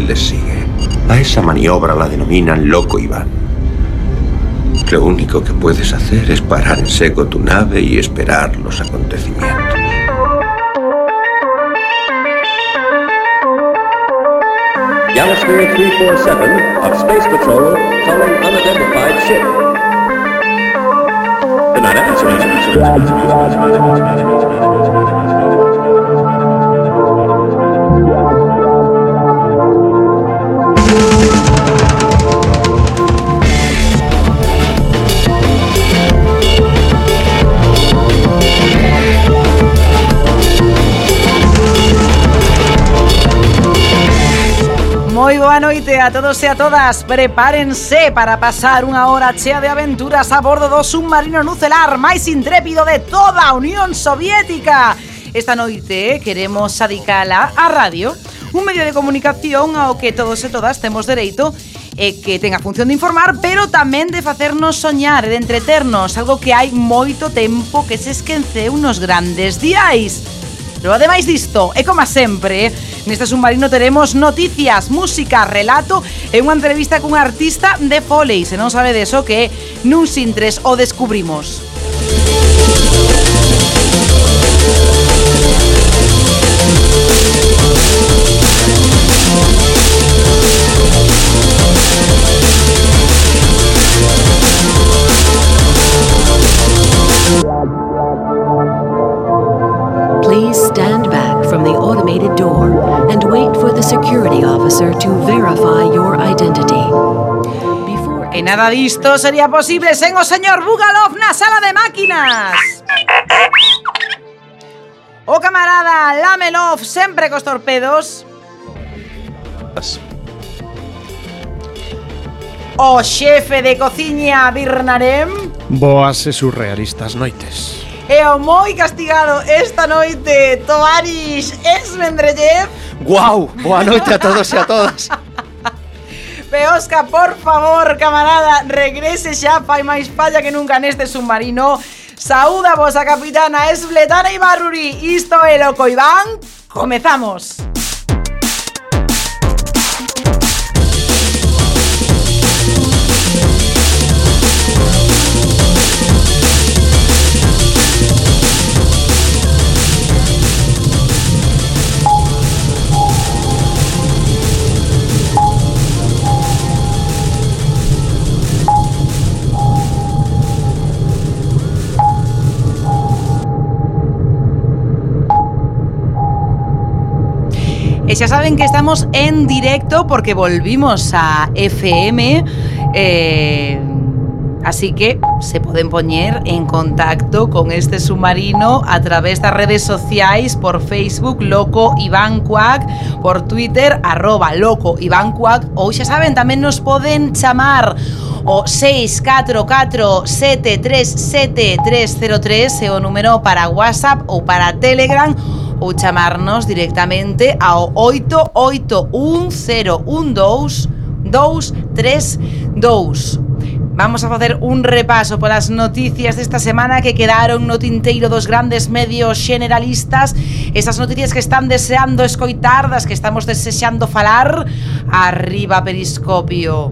les sigue. A esa maniobra la denominan Loco Iván. Lo único que puedes hacer es parar en seco tu nave y esperar los acontecimientos. Galaxy 347 of Space Patrol ship. moi boa noite a todos e a todas. Prepárense para pasar unha hora chea de aventuras a bordo do submarino nucelar máis intrépido de toda a Unión Soviética. Esta noite queremos adicala a radio, un medio de comunicación ao que todos e todas temos dereito e que ten a función de informar, pero tamén de facernos soñar e de entreternos, algo que hai moito tempo que se esqueceu nos grandes diais. Pero ademais disto, e como sempre, neste submarino teremos noticias, música, relato e unha entrevista cun artista de Foley. Se non sabe deso que nun sintres o descubrimos. Yeah. Please stand back from the automated door and wait for the security officer to verify your identity. Before E nada disto sería posible sen o señor Bugalov na sala de máquinas. O camarada Lamelov sempre cos torpedos. O xefe de cociña Birnarem. Boas e surrealistas noites. e o moi castigado esta noite, Tovarix Esmendrellev. Guau, boa noite a todos e a todas. Peosca, por favor, camarada, regrese xa, fai máis falla que nunca neste submarino. Saúda vos a capitana Esbletana e Isto é Loco Iván. Comezamos. E xa saben que estamos en directo porque volvimos a FM. eh, así que se poden poñer en contacto con este submarino a través das redes sociais por Facebook Loco Iván Cuac, por Twitter arroba Loco Iván Cuac ou xa saben tamén nos poden chamar o 644737303 é o número para WhatsApp ou para Telegram ou chamarnos directamente ao 881012232. Vamos a facer un repaso polas noticias desta semana que quedaron no tinteiro dos grandes medios xeneralistas. Esas noticias que están deseando escoitar, das que estamos desexando falar Arriba Periscopio.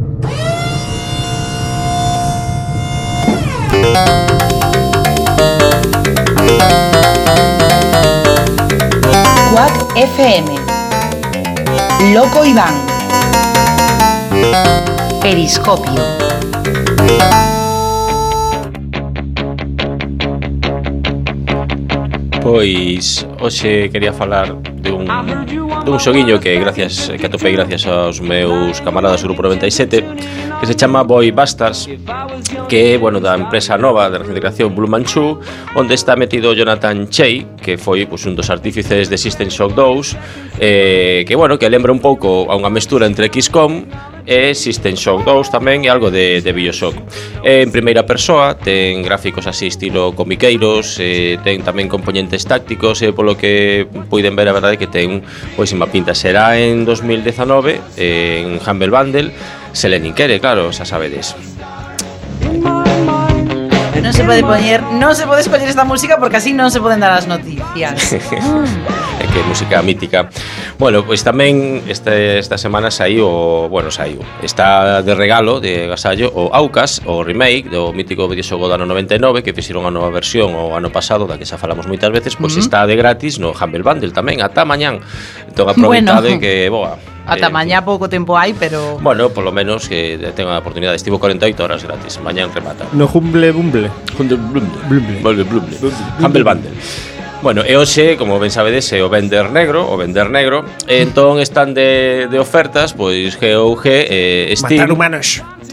Quack FM Loco Iván. Periscopio. Pois hoxe quería falar dun, dun xoguiño que gracias que atopei gracias aos meus camaradas do Grupo 97 que se chama Boy Bastards que é, bueno, da empresa nova de recreación creación Blue Manchu onde está metido Jonathan Chey que foi pues, un dos artífices de System Shock 2 eh, que, bueno, que lembra un pouco a unha mestura entre XCOM e System Shock 2 tamén e algo de, de Bioshock. En primeira persoa ten gráficos así estilo comiqueiros, eh, ten tamén componentes tácticos e polo que puiden ver a verdade que ten ten pois pinta. Será en 2019 en Humble Bundle, se Lenin quere, claro, xa sabedes non se pode poñer, non se pode escoller esta música porque así non se poden dar as noticias. é que música mítica. Bueno, pois pues tamén este, esta semana saiu, bueno, saiu. Está de regalo de Gasallo o Aucas, o remake do mítico videoxogo do ano 99 que fixeron a nova versión o ano pasado da que xa falamos moitas veces, pois pues uh -huh. está de gratis no Humble Bundle tamén ata mañán. Entón aproveitade bueno. que, boa, Ata eh, mañá pouco tempo hai, pero... Bueno, polo menos eh, que tenga a oportunidade. Estivo 48 horas gratis. Mañán remata. No Humble Bumble. Humble Bumble. Bumble. Bumble. Bumble. Humble Bundle. Bueno, e hoxe, como ben sabedes, é o Vender Negro, o Vender Negro. E entón están de, de ofertas, pois GOG, eh, Steam... Matar humanos.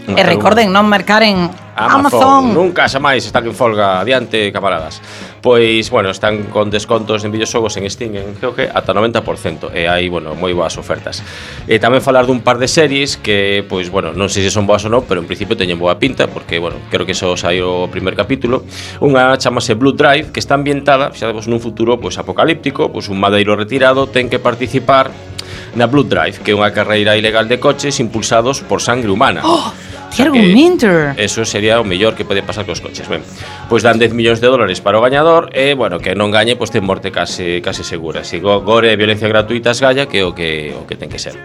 Matar e recorden non mercar en Amazon. Amazon. Nunca xa máis están en folga adiante, camaradas. Pois, bueno, están con descontos en videoxogos en Steam, en creo que ata 90%, e hai, bueno, moi boas ofertas. E tamén falar dun par de series que, pois, bueno, non sei se son boas ou non, pero en principio teñen boa pinta, porque, bueno, creo que só saiu o primer capítulo. Unha chamase Blue Drive, que está ambientada, fixadevos, nun futuro, pois, apocalíptico, pois, un madeiro retirado ten que participar na Blue Drive, que é unha carreira ilegal de coches impulsados por sangre humana. Oh! Que argumento! Eso sería o mellor que pode pasar cos coches. Ben, pois dan 10 millóns de dólares para o gañador e, eh, bueno, que non gañe, pois ten morte case, case segura. Si go, gore e violencia gratuita galla que é o que o que ten que ser.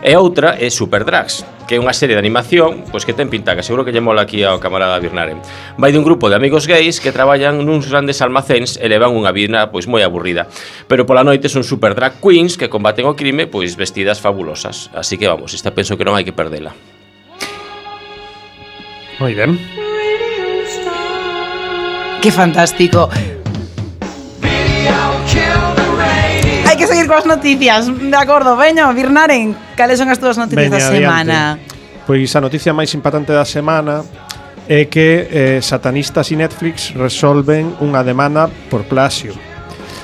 E outra é Super Drags, que é unha serie de animación pois que ten pinta, que seguro que lle mola aquí ao camarada Birnare. Vai dun grupo de amigos gays que traballan nuns grandes almacéns e levan unha vida pois moi aburrida. Pero pola noite son super drag queens que combaten o crime pois vestidas fabulosas. Así que vamos, esta penso que non hai que perdela. Muy bien. Qué fantástico. Hai que seguir coas noticias, de acordo, veño, Birnaren, cales son as túas noticias Veña, da semana? Pois a noticia máis impactante da semana é que eh, satanistas e Netflix resolven unha demanda por plagio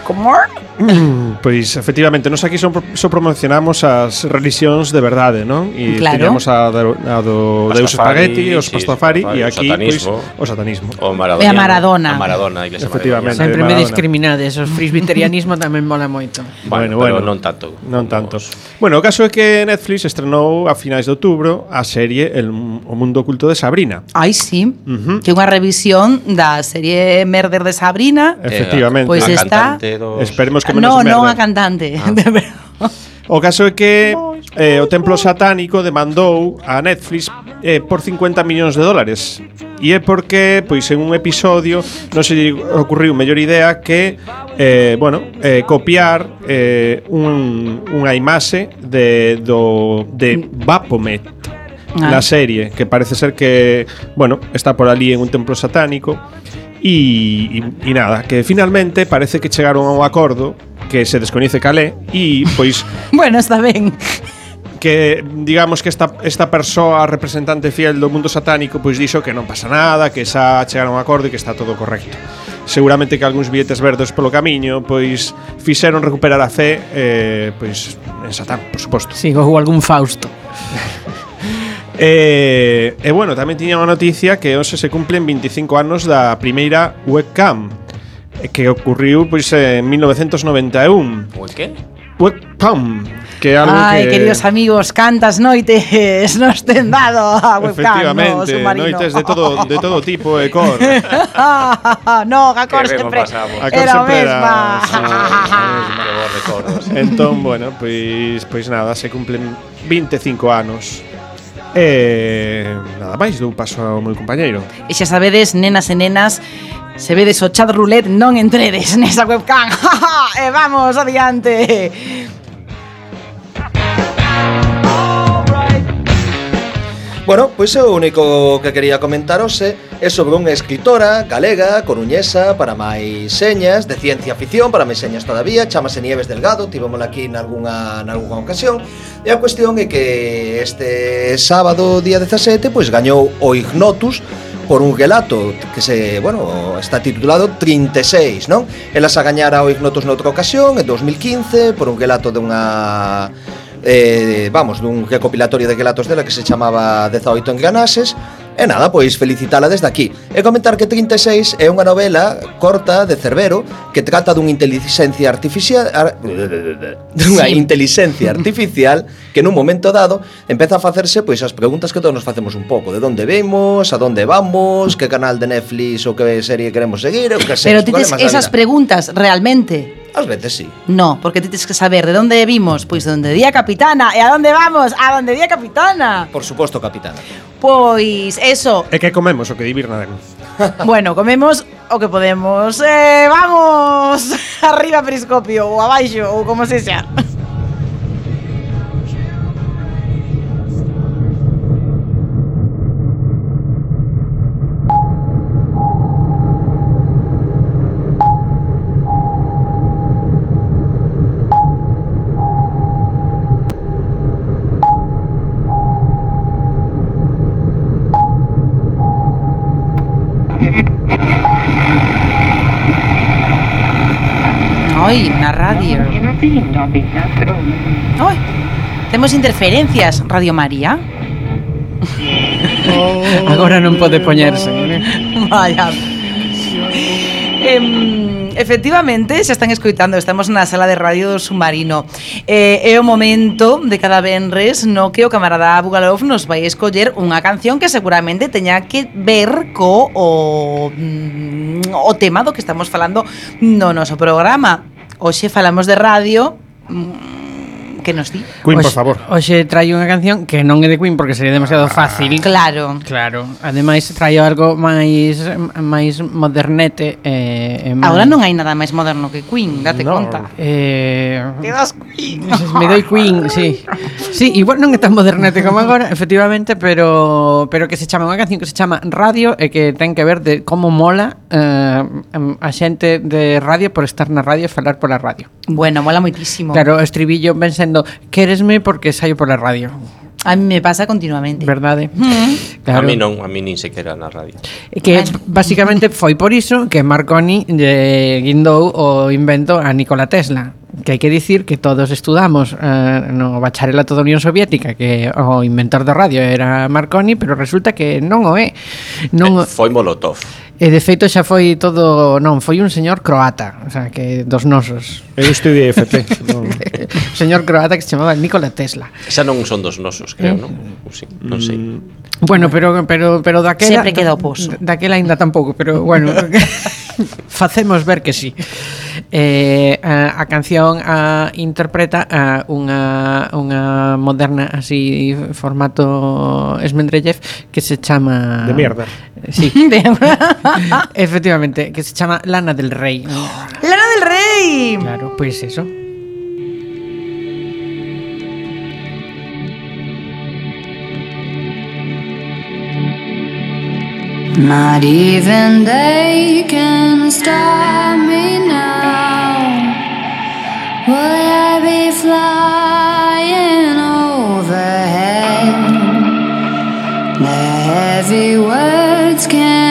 como Pois efectivamente, nos aquí son, só promocionamos as religións de verdade, non? E claro. teníamos a, do, a do Deus Spaghetti, os Pastafari e aquí pois, satanismo, pois, o satanismo. O Maradona. E a Maradona. A Maradona, a Efectivamente. Maradona. Sempre me discriminades, os frisbiterianismo tamén mola moito. Bueno, bueno, bueno, non tanto. Non tanto. Os... Bueno, o caso é que Netflix estrenou a finais de outubro a serie El, O mundo oculto de Sabrina. Ai, sí. Uh -huh. Que é unha revisión da serie Merder de Sabrina. Efectivamente. Pois pues está dos... Esperemos que menos no, merda. non a cantante. Ah. o caso é que eh, o templo satánico demandou a Netflix eh, por 50 millóns de dólares. E é porque, pois, en un episodio non se lle ocurriu mellor idea que eh, bueno, eh, copiar eh, un, unha imaxe de, do, de Vapomet, ah. la serie, que parece ser que, bueno, está por ali en un templo satánico. E, e, e nada, que finalmente parece que chegaron a un acordo que se descoñece calé e pois Bueno, está ben. que digamos que esta esta persoa representante fiel do mundo satánico pois dixo que non pasa nada, que xa chegaron a un acordo e que está todo correcto. Seguramente que algúns billetes verdes polo camiño pois fixeron recuperar a fe eh, pois en Satán, por suposto. Sí, ou algún Fausto. E, e bueno, tamén tiña unha noticia que hoxe se cumplen 25 anos da primeira webcam eh, que ocurriu pois en 1991. Pois que? Webcam que algo Ai, que... queridos amigos, cantas noites nos ten dado a webcam no, submarino. noites de todo, de todo tipo e cor No, a cor sempre a cor era sempre mesma era... Entón, bueno, pois, pois nada, se cumplen 25 anos E nada máis, dou paso ao meu compañeiro. E xa sabedes, nenas e nenas, se vedes o chat roulette non entredes nesa webcam. e vamos adiante. Bueno, pois pues, o único que quería comentaros é eh, é sobre unha escritora galega, coruñesa, para máis señas, de ciencia ficción, para máis señas todavía, chamase Nieves Delgado, tivémola aquí nalgúna, nalgúna ocasión, e a cuestión é que este sábado día 17 pois gañou o Ignotus, por un relato que se, bueno, está titulado 36, non? Elas a gañara o Ignotus noutra ocasión, en 2015, por un relato dunha eh, vamos, dun recopilatorio de relatos dela que se chamaba 18 enganases E nada, pois felicitala desde aquí. E comentar que 36 é unha novela corta de Cervero que trata dunha inteligencia artificial ar, dunha sí. inteligencia artificial que nun momento dado empeza a facerse pois as preguntas que todos nos facemos un pouco, de onde vemos, a onde vamos, que canal de Netflix ou que serie queremos seguir, ou que sei. Pero tites esas preguntas realmente? Ás veces sí. No, porque tens que saber de onde vimos, pois de onde día capitana, e a onde vamos, a onde día capitana. Por suposto, capitana. Pois, eso. E que comemos o que divir naden. Bueno, comemos o que podemos. Eh, vamos, arriba periscopio ou abaixo ou como se xa. Oi, na radio. Oi, temos interferencias, Radio María. Agora non pode poñerse. ¿eh? Vaya. Em, Efectivamente, xa están escoitando, estamos na sala de radio do Submarino. Eh, é o momento de cada venres no que o camarada Bugalov nos vai escoller unha canción que seguramente teña que ver co o, mm, o tema do que estamos falando no noso programa. Hoxe falamos de radio, mm, que nos di? Queen, por favor. Hoxe traio unha canción que non é de Queen porque sería demasiado ah. fácil. Claro. Claro. Ademais traio algo máis máis modernete eh, máis... Agora non hai nada máis moderno que Queen, date no. conta. Eh, Te das Queen. Me doi Queen, sí. Sí, igual non é tan modernete como agora, efectivamente, pero pero que se chama unha canción que se chama Radio e que ten que ver de como mola eh, a xente de radio por estar na radio e falar pola radio. Bueno, mola moitísimo. Claro, o estribillo ven sendo diciendo, queresme porque saio pola radio. A mí me pasa continuamente. Verdade? Mm. Claro. A mí non, a mí nin sequera na radio. Eh, que basicamente foi por iso que Marconi lle guindou o invento a Nikola Tesla que hai que dicir que todos estudamos eh, no bacharelato da Unión Soviética que o inventor da radio era Marconi, pero resulta que non o é. Non eh, foi Molotov. E de feito xa foi todo, non, foi un señor croata, o sea, que dos nosos. Eu estudiei FP. non. señor croata que se chamaba Nikola Tesla. Xa non son dos nosos, creo, eh. non? Sí, non sei. Bueno, pero pero pero daquela Sempre queda o pozo. Daquela aínda tampouco, pero bueno. facemos ver que sí. Eh, a, a canción a interpreta a unha unha moderna así formato Esmendrellev que se chama De mierda. Sí. Efectivamente, que se chama Lana del Rey. Lana del Rey. Claro, pois pues eso. Not even they can stop me now. Will I be flying overhead? The heavy words can't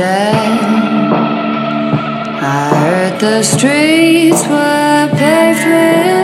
I heard the streets were paved with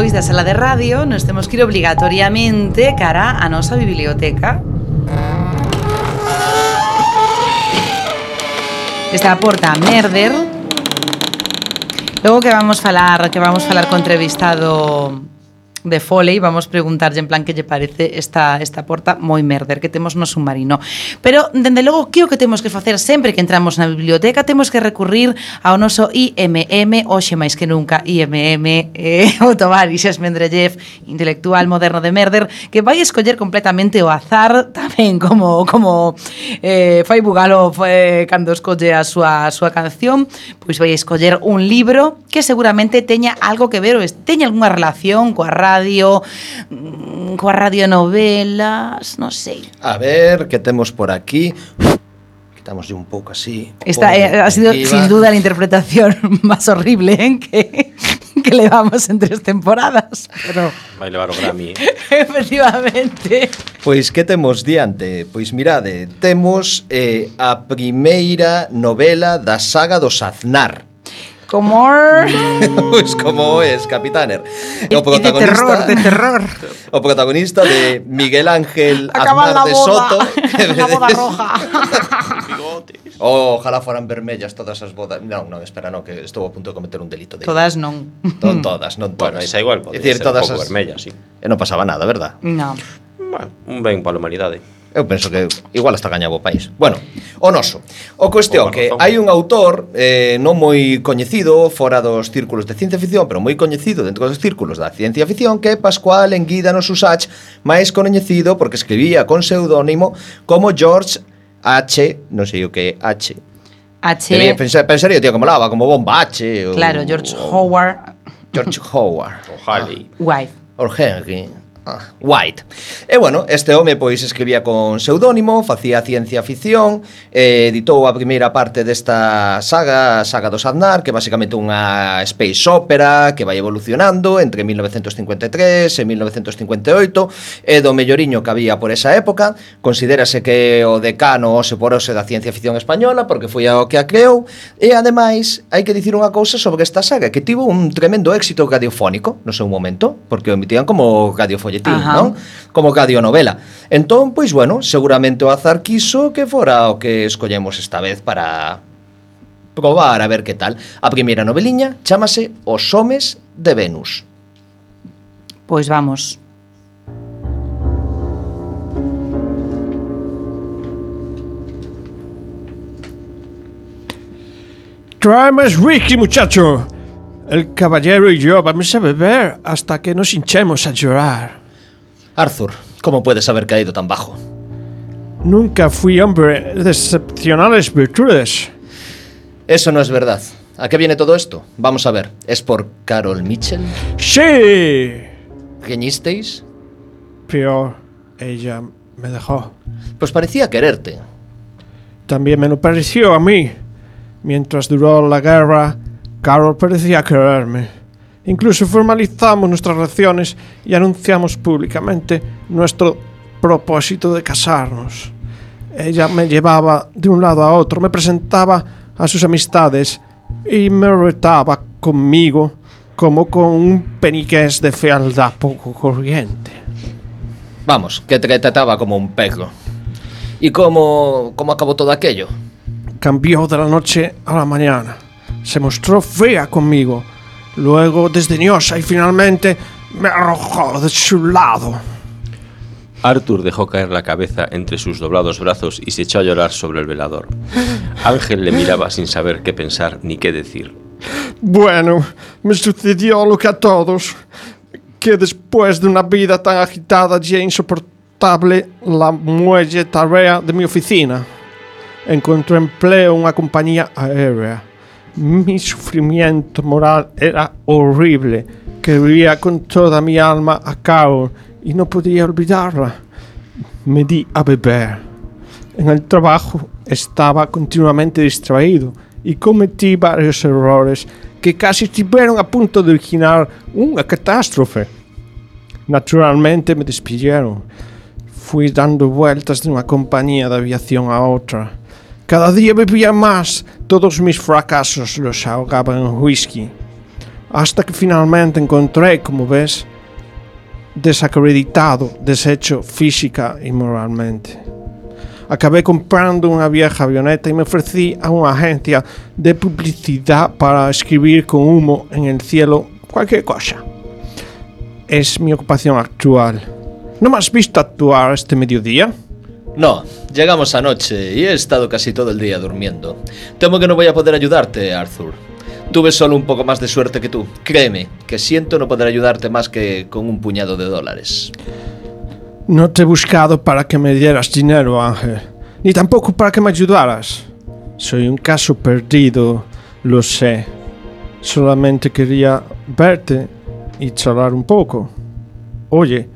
despois da sala de radio nos temos que ir obrigatoriamente cara a nosa biblioteca. Esta porta a Merder. Logo que vamos falar, que vamos falar co entrevistado de foley, vamos preguntarlle en plan que lle parece esta, esta porta moi merder que temos no submarino. Pero, dende logo, que o que temos que facer sempre que entramos na biblioteca? Temos que recurrir ao noso IMM, hoxe máis que nunca, IMM, eh, o Tovarixes Mendrellev, intelectual moderno de merder, que vai escoller completamente o azar tamén como como eh, fai Bugalo foi, cando escolle a súa, a súa canción, pois vai escoller un libro que seguramente teña algo que ver, ou teña algunha relación coa radio mm, coa radionovelas, non sei. A ver, que temos por aquí? Quitamos un pouco así. Esta eh, ha sido sin duda a interpretación máis horrible en ¿eh? que que levamos en tres temporadas. Pero... Vai levar o Grammy. ¿eh? Efectivamente. Pois que temos diante? Pois mirade, temos eh, a primeira novela da saga do Aznar como pois como es Capitaner. O protagonista de terror, de terror. O protagonista de Miguel Ángel Acaba Aznar de Soto. La boda roja. oh, ojalá foran vermellas todas as bodas. Non, non, espera, non, que estou a punto de cometer un delito. De... Todas non. Non todas, non todas. Bueno, esa igual, pode decir, ser todas un pouco as... vermella, sí. Eh, e non pasaba nada, verdad? Non. Bueno, un ben pa a humanidade. Eh. Eu penso que igual hasta gañaba o país. Bueno, o noso. O cuestión que hai un autor eh, non moi coñecido fora dos círculos de ciencia ficción, pero moi coñecido dentro dos círculos da ciencia ficción, que é Pascual Enguídano Susach, máis coñecido porque escribía con seudónimo como George H, non sei o que é H. H. Debía pensar, pensaría, tío, como lava, como bomba H. Claro, o, George Howard. George Howard. O Halley. Wife. O Henry. White. E bueno, este home pois escribía con pseudónimo, facía ciencia ficción, eh, editou a primeira parte desta saga, a saga do Sadnar, que é basicamente unha space opera que vai evolucionando entre 1953 e 1958, e do melloriño que había por esa época, considérase que o decano ose por ose da ciencia ficción española, porque foi o que a creou, e ademais hai que dicir unha cousa sobre esta saga, que tivo un tremendo éxito radiofónico no seu momento, porque o emitían como radiofónico radiofolletín, Ajá. non? Como radionovela. Entón, pois bueno, seguramente o azar quiso que fora o que escollemos esta vez para probar a ver que tal. A primeira noveliña chámase Os homes de Venus. Pois vamos. Trae más whisky, muchacho. El caballero y yo vamos a beber hasta que nos hinchemos a llorar. Arthur, como puedes haber caído tan bajo? Nunca fui hombre de excepcionales virtudes. Eso no es verdad. ¿A qué viene todo esto? Vamos a ver. ¿Es por Carol Mitchell? Sí, ¿Reñisteis? pero ella me dejó. Pues parecía quererte. También me lo pareció a mí. Mientras duró la guerra, Carol parecía quererme. Incluso formalizamos nuestras relaciones y anunciamos públicamente nuestro propósito de casarnos. Ella me llevaba de un lado a otro, me presentaba a sus amistades y me retaba conmigo como con un peniqués de fealdad poco corriente. Vamos, que te trataba como un perro. ¿Y cómo, cómo acabó todo aquello? cambió de la noche a la mañana. Se mostró fea conmigo, luego desdeñosa y finalmente me arrojó de su lado. Arthur dejó caer la cabeza entre sus doblados brazos y se echó a llorar sobre el velador. Ángel le miraba sin saber qué pensar ni qué decir. Bueno, me sucedió lo que a todos, que después de una vida tan agitada y insoportable, la muelle tarea de mi oficina. Encontré empleo en una compañía aérea. mi sufrimiento moral era horrible, que vivía con toda mi alma a Carol y no podía olvidarla. Me di a beber. En el trabajo estaba continuamente distraído y cometí varios errores que casi estuvieron a punto de originar una catástrofe. Naturalmente me despidieron. Fui dando vueltas de una compañía de aviación a otra Cada día bebía más. Todos mis fracasos los ahogaba en whisky. hasta que finalmente encontré, como ves, desacreditado, deshecho física y moralmente. Acabé comprando una vieja avioneta y me ofrecí a una agencia de publicidad para escribir con humo en el cielo cualquier cosa. Es mi ocupación actual. ¿No me has visto actuar este mediodía? No, llegamos anoche y he estado casi todo el día durmiendo. Temo que no voy a poder ayudarte, Arthur. Tuve solo un poco más de suerte que tú. Créeme, que siento no poder ayudarte más que con un puñado de dólares. No te he buscado para que me dieras dinero, Ángel, ni tampoco para que me ayudaras. Soy un caso perdido, lo sé. Solamente quería verte y charlar un poco. Oye,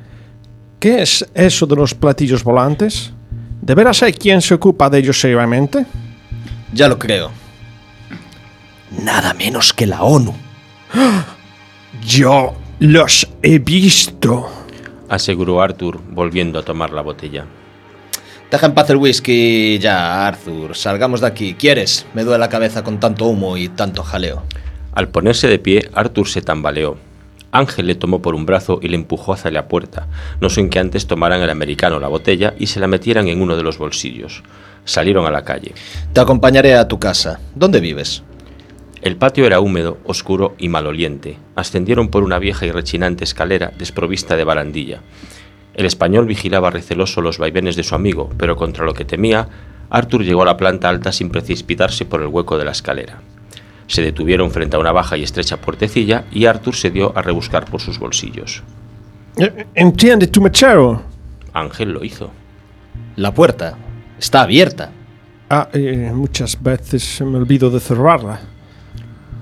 ¿qué es eso de los platillos volantes? ¿De veras hay quien se ocupa de ellos seriamente? Ya lo creo. Nada menos que la ONU. Yo los he visto. aseguró Arthur, volviendo a tomar la botella. Deja en paz el whisky ya, Arthur. Salgamos de aquí. ¿Quieres? Me duele la cabeza con tanto humo y tanto jaleo. Al ponerse de pie, Arthur se tambaleó. Ángel le tomó por un brazo y le empujó hacia la puerta, no sin que antes tomaran el americano la botella y se la metieran en uno de los bolsillos. Salieron a la calle. Te acompañaré a tu casa. ¿Dónde vives? El patio era húmedo, oscuro y maloliente. Ascendieron por una vieja y rechinante escalera desprovista de barandilla. El español vigilaba receloso los vaivenes de su amigo, pero contra lo que temía, Arthur llegó a la planta alta sin precipitarse por el hueco de la escalera. Se detuvieron frente a una baja y estrecha puertecilla y Arthur se dio a rebuscar por sus bolsillos. Eh, Entiende tu mechero. Ángel lo hizo. La puerta. Está abierta. Ah, eh, muchas veces me olvido de cerrarla.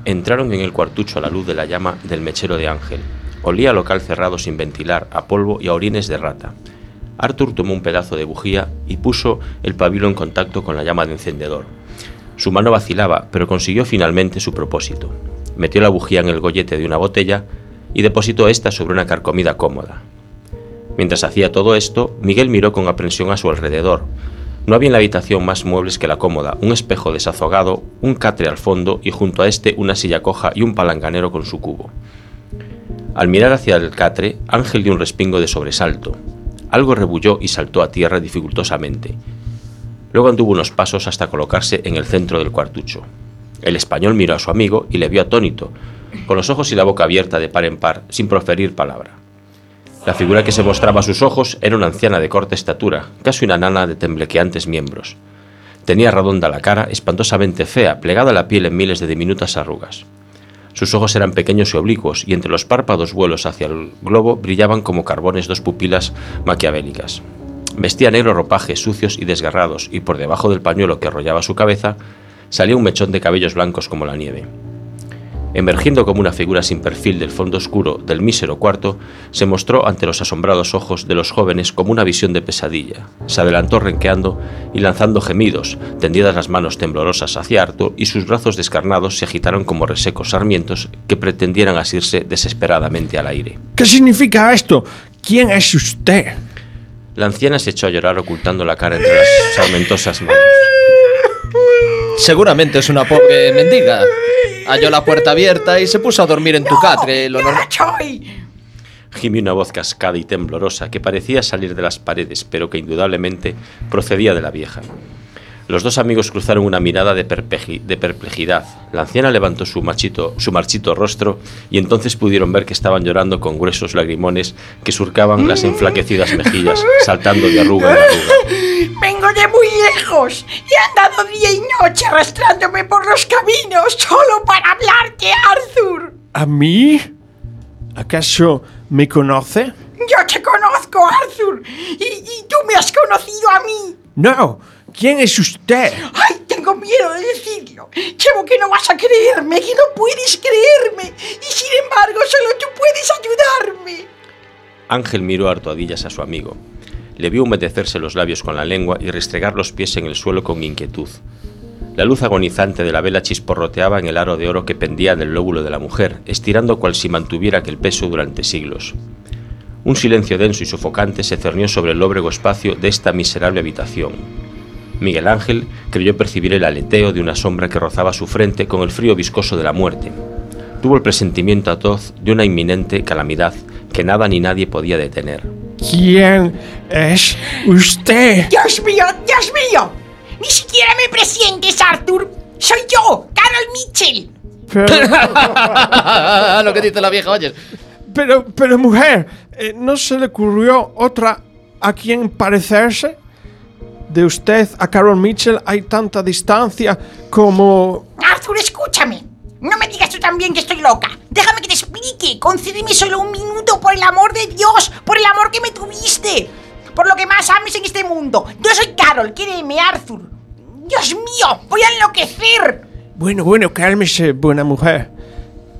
Entraron en el cuartucho a la luz de la llama del mechero de Ángel. Olía a local cerrado sin ventilar, a polvo y a orines de rata. Arthur tomó un pedazo de bujía y puso el pabilo en contacto con la llama de encendedor. Su mano vacilaba, pero consiguió finalmente su propósito. Metió la bujía en el gollete de una botella y depositó esta sobre una carcomida cómoda. Mientras hacía todo esto, Miguel miró con aprensión a su alrededor. No había en la habitación más muebles que la cómoda, un espejo desazogado, un catre al fondo y junto a este una silla coja y un palanganero con su cubo. Al mirar hacia el catre, Ángel dio un respingo de sobresalto. Algo rebulló y saltó a tierra dificultosamente. Luego anduvo unos pasos hasta colocarse en el centro del cuartucho. El español miró a su amigo y le vio atónito, con los ojos y la boca abierta de par en par, sin proferir palabra. La figura que se mostraba a sus ojos era una anciana de corta estatura, casi una nana de temblequeantes miembros. Tenía redonda la cara, espantosamente fea, plegada la piel en miles de diminutas arrugas. Sus ojos eran pequeños y oblicuos, y entre los párpados vuelos hacia el globo brillaban como carbones dos pupilas maquiavélicas. Vestía negros ropajes sucios y desgarrados, y por debajo del pañuelo que arrollaba su cabeza salía un mechón de cabellos blancos como la nieve. Emergiendo como una figura sin perfil del fondo oscuro del mísero cuarto, se mostró ante los asombrados ojos de los jóvenes como una visión de pesadilla. Se adelantó renqueando y lanzando gemidos, tendidas las manos temblorosas hacia Arthur y sus brazos descarnados se agitaron como resecos sarmientos que pretendieran asirse desesperadamente al aire. ¿Qué significa esto? ¿Quién es usted? La anciana se echó a llorar ocultando la cara entre las sarmentosas manos. Seguramente es una pobre mendiga. Halló la puerta abierta y se puso a dormir en tu catre. Lo normal. Gimió una voz cascada y temblorosa que parecía salir de las paredes, pero que indudablemente procedía de la vieja. Los dos amigos cruzaron una mirada de, perpeji- de perplejidad. La anciana levantó su, machito, su marchito rostro y entonces pudieron ver que estaban llorando con gruesos lagrimones que surcaban las enflaquecidas mejillas, saltando de arruga en arruga. Vengo de muy lejos y he andado día y noche arrastrándome por los caminos solo para hablarte, Arthur. ¿A mí? ¿Acaso me conoce? Yo te conozco, Arthur, y, y tú me has conocido a mí. No. ¿Quién es usted? Ay, tengo miedo de decirlo. Temo que no vas a creerme, que no puedes creerme. Y sin embargo, solo tú puedes ayudarme. Ángel miró a hartoadillas a su amigo. Le vio humedecerse los labios con la lengua y restregar los pies en el suelo con inquietud. La luz agonizante de la vela chisporroteaba en el aro de oro que pendía del lóbulo de la mujer, estirando cual si mantuviera aquel peso durante siglos. Un silencio denso y sofocante se cernió sobre el lóbrego espacio de esta miserable habitación. Miguel Ángel creyó percibir el aleteo de una sombra que rozaba su frente con el frío viscoso de la muerte. tuvo el presentimiento atroz de una inminente calamidad que nada ni nadie podía detener. ¿Quién es usted? Dios mío, Dios mío. Ni siquiera me presientes, Arthur. Soy yo, Carol Mitchell. Pero, Lo que dice la vieja, oyes. pero, pero mujer, eh, ¿no se le ocurrió otra a quien parecerse? De usted a Carol Mitchell hay tanta distancia como... Arthur, escúchame. No me digas tú también que estoy loca. Déjame que te explique. Concédeme solo un minuto por el amor de Dios, por el amor que me tuviste, por lo que más ames en este mundo. Yo soy Carol, créeme, Arthur. Dios mío, voy a enloquecer. Bueno, bueno, cálmese, buena mujer.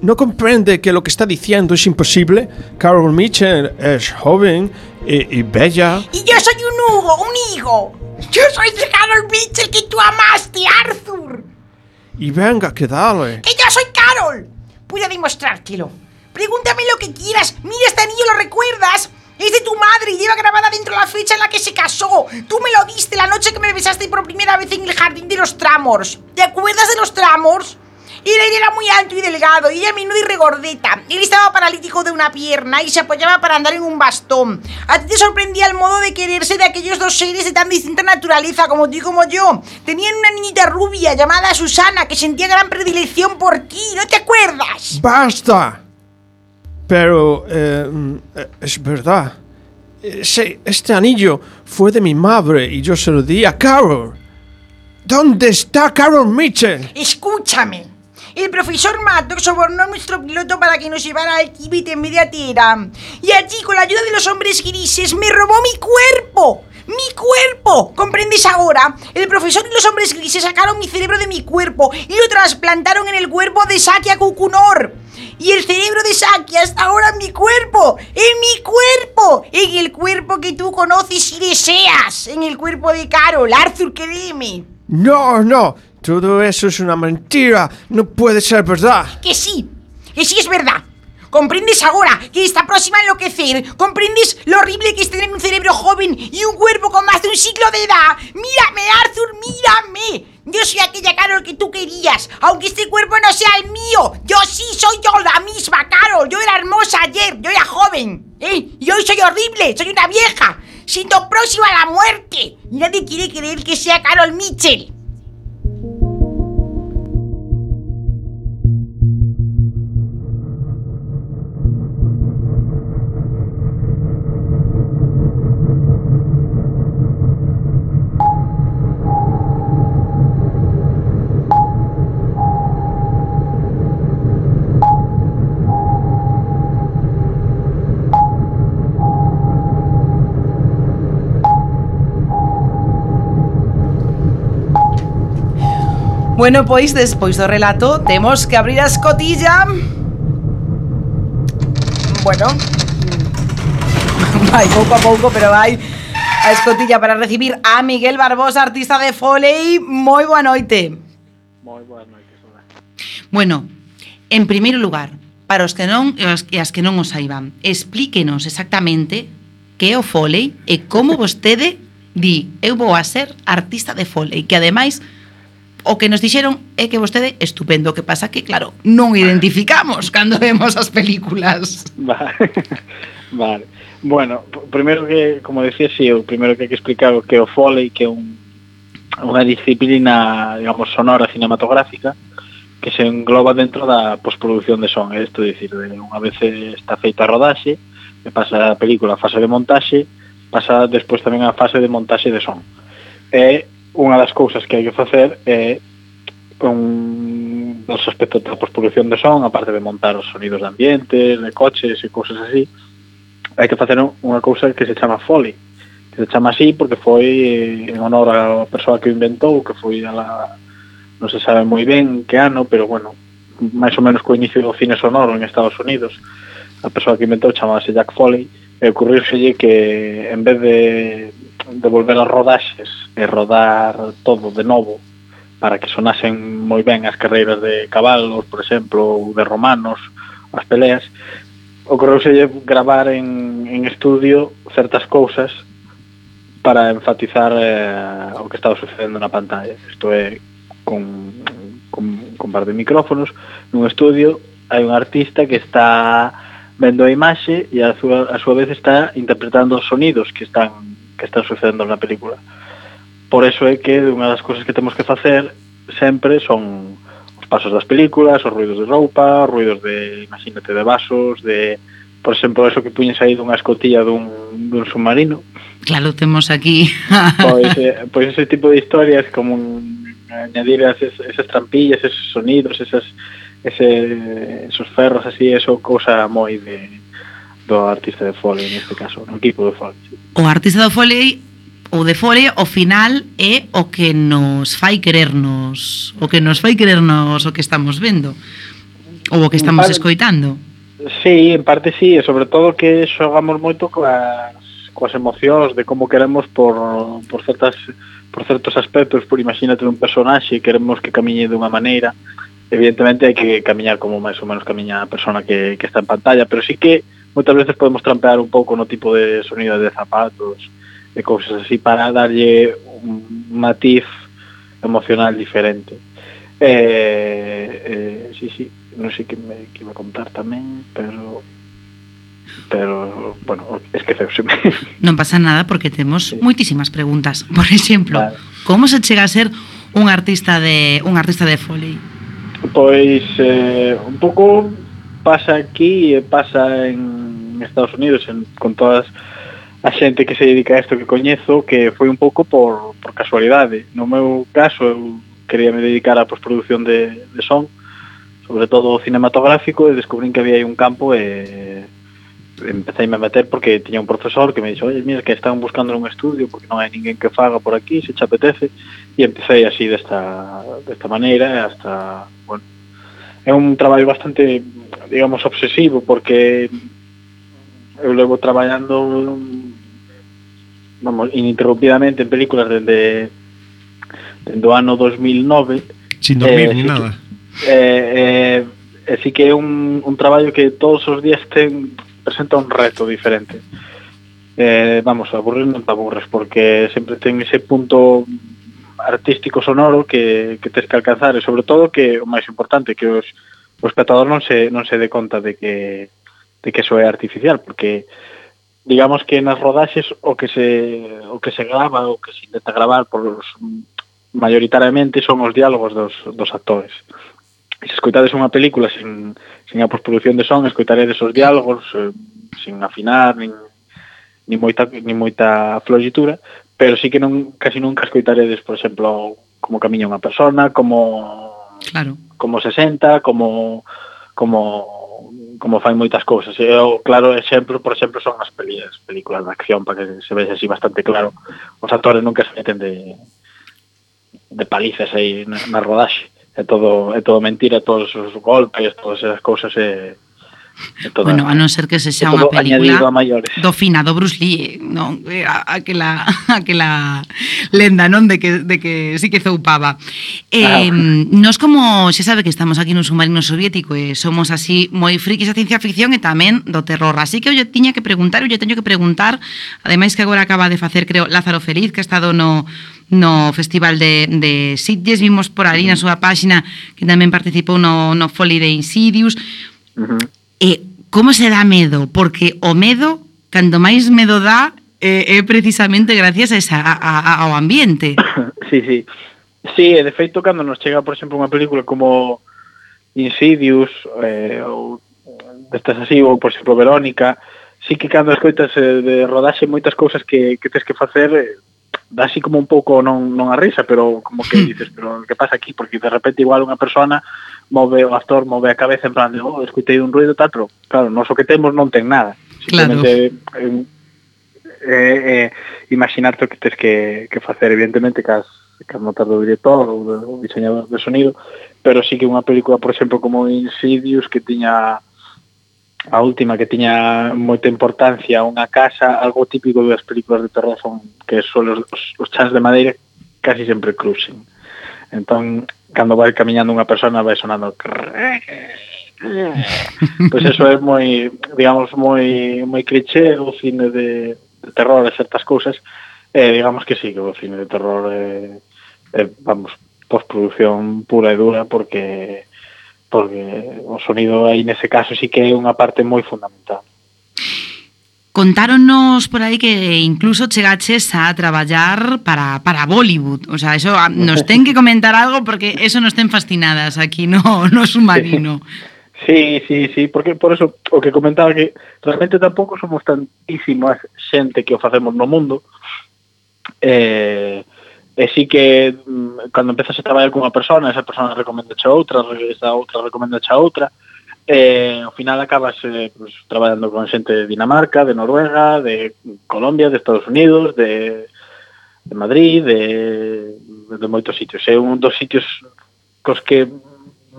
¿No comprende que lo que está diciendo es imposible? Carol Mitchell es joven y, y bella. Y yo soy un Hugo, un higo. Yo soy de Carol Mitchell que tú amaste, Arthur. Y venga, que dale. ¡Que yo soy Carol! Voy a demostrártelo. Pregúntame lo que quieras. Mira, este anillo lo recuerdas. Es de tu madre y lleva grabada dentro la fecha en la que se casó. Tú me lo diste la noche que me besaste por primera vez en el jardín de los Tramors. ¿Te acuerdas de los Tramors? Él era muy alto y delgado, y ella menuda y regordeta. Él estaba paralítico de una pierna y se apoyaba para andar en un bastón. A ti te sorprendía el modo de quererse de aquellos dos seres de tan distinta naturaleza como tú y como yo. Tenían una niñita rubia llamada Susana que sentía gran predilección por ti, ¿no te acuerdas? ¡Basta! Pero eh, mm, eh, es verdad. Ese- este anillo fue de mi madre y yo se lo di a Carol. ¿Dónde está Carol Mitchell? Escúchame. El profesor Maddox sobornó a nuestro piloto para que nos llevara al Tíbet en vez de a Teherán. Y allí, con la ayuda de los hombres grises, me robó mi cuerpo. ¡Mi cuerpo! ¿Comprendes ahora? El profesor y los hombres grises sacaron mi cerebro de mi cuerpo y lo trasplantaron en el cuerpo de Sakya Kukunor. Y el cerebro de Sakya está ahora en mi cuerpo. ¡En mi cuerpo! En el cuerpo que tú conoces y deseas. En el cuerpo de Carol. Arthur, créeme. No, no. Todo eso es una mentira. No puede ser verdad. Que sí, que sí es verdad. ¿Comprendes ahora que está próxima a enloquecer? ¿Comprendes lo horrible que es tener un cerebro joven y un cuerpo con más de un siglo de edad? Mírame, Arthur, mírame. Yo soy aquella Carol que tú querías, aunque este cuerpo no sea el mío. Yo sí soy yo la misma Carol. Yo era hermosa ayer, yo era joven. ¿eh? Y hoy soy horrible, soy una vieja. Siento próxima a la muerte. Nadie quiere creer que sea Carol Mitchell. Bueno, pois despois do relato temos que abrir a escotilla. Bueno. Vai pouco a pouco, pero vai a escotilla para recibir a Miguel Barbosa, artista de Foley. Moi boa noite. Moi boa noite, Bueno, en primeiro lugar, para os que non e as que non os saiban, explíquenos exactamente que é o Foley e como vostede di, eu vou a ser artista de Foley, que ademais o que nos dixeron é que vostede estupendo, o que pasa que claro, non identificamos cando vemos as películas. Vale. vale. Bueno, primeiro que, como decía, si, sí, o primeiro que hai que explicar o que o foley que é un, unha disciplina, digamos, sonora cinematográfica que se engloba dentro da postproducción de son, isto dicir, unha vez está feita a rodaxe, pasa a película a fase de montaxe, pasa despois tamén a fase de montaxe de son. E unha das cousas que hai que facer é un dos aspectos da postproducción de son, aparte de montar os sonidos de ambiente, de coches e cousas así, hai que facer unha cousa que se chama Foley, que se chama así porque foi en honor á persoa que o inventou, que foi a la, non se sabe moi ben que ano, pero bueno, máis ou menos co inicio do cine sonoro en Estados Unidos, a persoa que inventou chamábase Jack Foley, e ocurrirselle que en vez de de volver as rodaxes e rodar todo de novo para que sonasen moi ben as carreiras de cabalos, por exemplo, ou de romanos, as peleas, ocorreuselle gravar en, en estudio certas cousas para enfatizar eh, o que estaba sucedendo na pantalla. Isto é, con, con, con par de micrófonos, nun estudio hai un artista que está vendo a imaxe e a súa, a súa vez está interpretando os sonidos que están que están sucedendo na película. Por eso é que unha das cousas que temos que facer sempre son os pasos das películas, os ruidos de roupa, os ruidos de, imagínate, de vasos, de, por exemplo, eso que puñes aí dunha escotilla dun, dun submarino. Claro, temos aquí. pois, eh, pois ese tipo de historias como un, añadir esas, esas trampillas, esos sonidos, esas, ese, esos ferros así, eso cousa moi de, respecto ao artista de foley neste caso, no equipo de foley. O artista do foley o de fole ao final é o que nos fai querernos, o que nos fai querernos o que estamos vendo ou o que estamos parte, escoitando. Sí, en parte sí, e sobre todo que xogamos moito coas, coas emocións de como queremos por, por certas por certos aspectos, por imagínate un personaxe queremos que camiñe dunha maneira, evidentemente hai que camiñar como máis ou menos camiña a persona que, que está en pantalla, pero sí que moitas veces podemos trampear un pouco no tipo de sonido de zapatos e cousas así para darlle un matiz emocional diferente. Eh, eh, sí, sí, non sei que me que iba a contar tamén, pero pero, bueno, esqueceuseme. Non pasa nada porque temos sí. moitísimas preguntas. Por exemplo, vale. como se chega a ser un artista de un artista de foley? Pois eh, un pouco pasa aquí e pasa en Estados Unidos en, con todas a xente que se dedica a isto que coñezo que foi un pouco por, por casualidade. No meu caso eu quería me dedicar á postproducción de, de son sobre todo cinematográfico e descubrín que había aí un campo e empecé a meter porque tiña un profesor que me dixo, oye, mira, que están buscando un estudio porque non hai ninguén que faga por aquí, se te apetece e empecé así desta, desta maneira hasta, bueno, é un traballo bastante, digamos, obsesivo, porque eu levo traballando vamos, ininterrumpidamente en películas desde, desde o ano 2009 sin dormir eh, ni nada. eh, eh, eh, que é un, un traballo que todos os días ten, presenta un reto diferente. Eh, vamos, aburrir non te aburres porque sempre ten ese punto artístico sonoro que, que tes que alcanzar e sobre todo que o máis importante que os, o espectador non se, non se dé conta de que, de que eso é artificial porque digamos que nas rodaxes o que se o que se grava o que se intenta gravar por os, mayoritariamente son os diálogos dos, dos actores. E se escoitades unha película sin, sin a postproducción de son escoitaredes os diálogos eh, sin afinar nin, nin moita, nin moita floxitura pero sí que non casi nunca escoitaredes, por exemplo, como camiña unha persona, como claro. como se senta, como como como fai moitas cousas. E o claro exemplo, por exemplo, son as películas, películas de acción para que se vexe así bastante claro. Os actores nunca se meten de de palizas aí na, na rodaxe. É todo é todo mentira, todos os golpes, todas esas cousas é Toda, bueno, a non ser que se xa unha película do fina do Bruce Lee, non, eh, aquela aquela lenda, non, de que de que sí que zoupaba. Eh, ah, nos nós como se sabe que estamos aquí nun submarino soviético e somos así moi frikis a ciencia ficción e tamén do terror, así que eu lle tiña que preguntar, eu lle teño que preguntar, ademais que agora acaba de facer, creo, Lázaro Feliz, que ha estado no no Festival de, de Sitges, vimos por ali na súa páxina que tamén participou no, no Folly de Insidious, Uh -huh. E como se dá medo? Porque o medo, cando máis medo dá, é, é precisamente gracias a esa, a, a, ao ambiente. Sí, sí. Sí, e de feito, cando nos chega, por exemplo, unha película como Insidious, eh, ou destas así, ou, por exemplo, Verónica, sí que cando escoitas eh, de rodaxe moitas cousas que, que tens que facer, eh, dá así como un pouco non, non a risa, pero como que dices, pero que pasa aquí? Porque de repente igual unha persona move o actor, move a cabeza en plan de, oh, escutei un ruido, tal, pero claro, nos o que temos non ten nada. Simplemente claro. eh, eh, eh, imaginarte o que tens que, que facer, evidentemente, cas, cas notas do director ou do, do diseñador de sonido, pero sí que unha película, por exemplo, como Insidious, que tiña a última que tiña moita importancia unha casa, algo típico das películas de terror son que son os, os chans de madeira casi sempre cruxen. Entón, cando vai camiñando unha persona vai sonando pois pues eso é moi, digamos, moi moi cliché do cine de, de terror e certas cousas. Eh, digamos que sí, que o cine de terror é, eh, eh, vamos, postproducción pura e dura porque porque o sonido aí nese caso sí que é unha parte moi fundamental. Contáronnos por aí que incluso chegaches a traballar para, para Bollywood. O sea, eso nos ten que comentar algo porque eso nos ten fascinadas aquí, no, no submarino. Sí, sí, sí, porque por eso o que comentaba que realmente tampouco somos tantísimas xente que o facemos no mundo. Eh, E sí que mm, cando empezas a traballar con unha persona, esa persona recomenda a outra, esa outra recomenda a outra, eh, ao final acabas eh, pues, traballando con xente de Dinamarca, de Noruega, de Colombia, de Estados Unidos, de, de Madrid, de, de moitos sitios. É un dos sitios cos que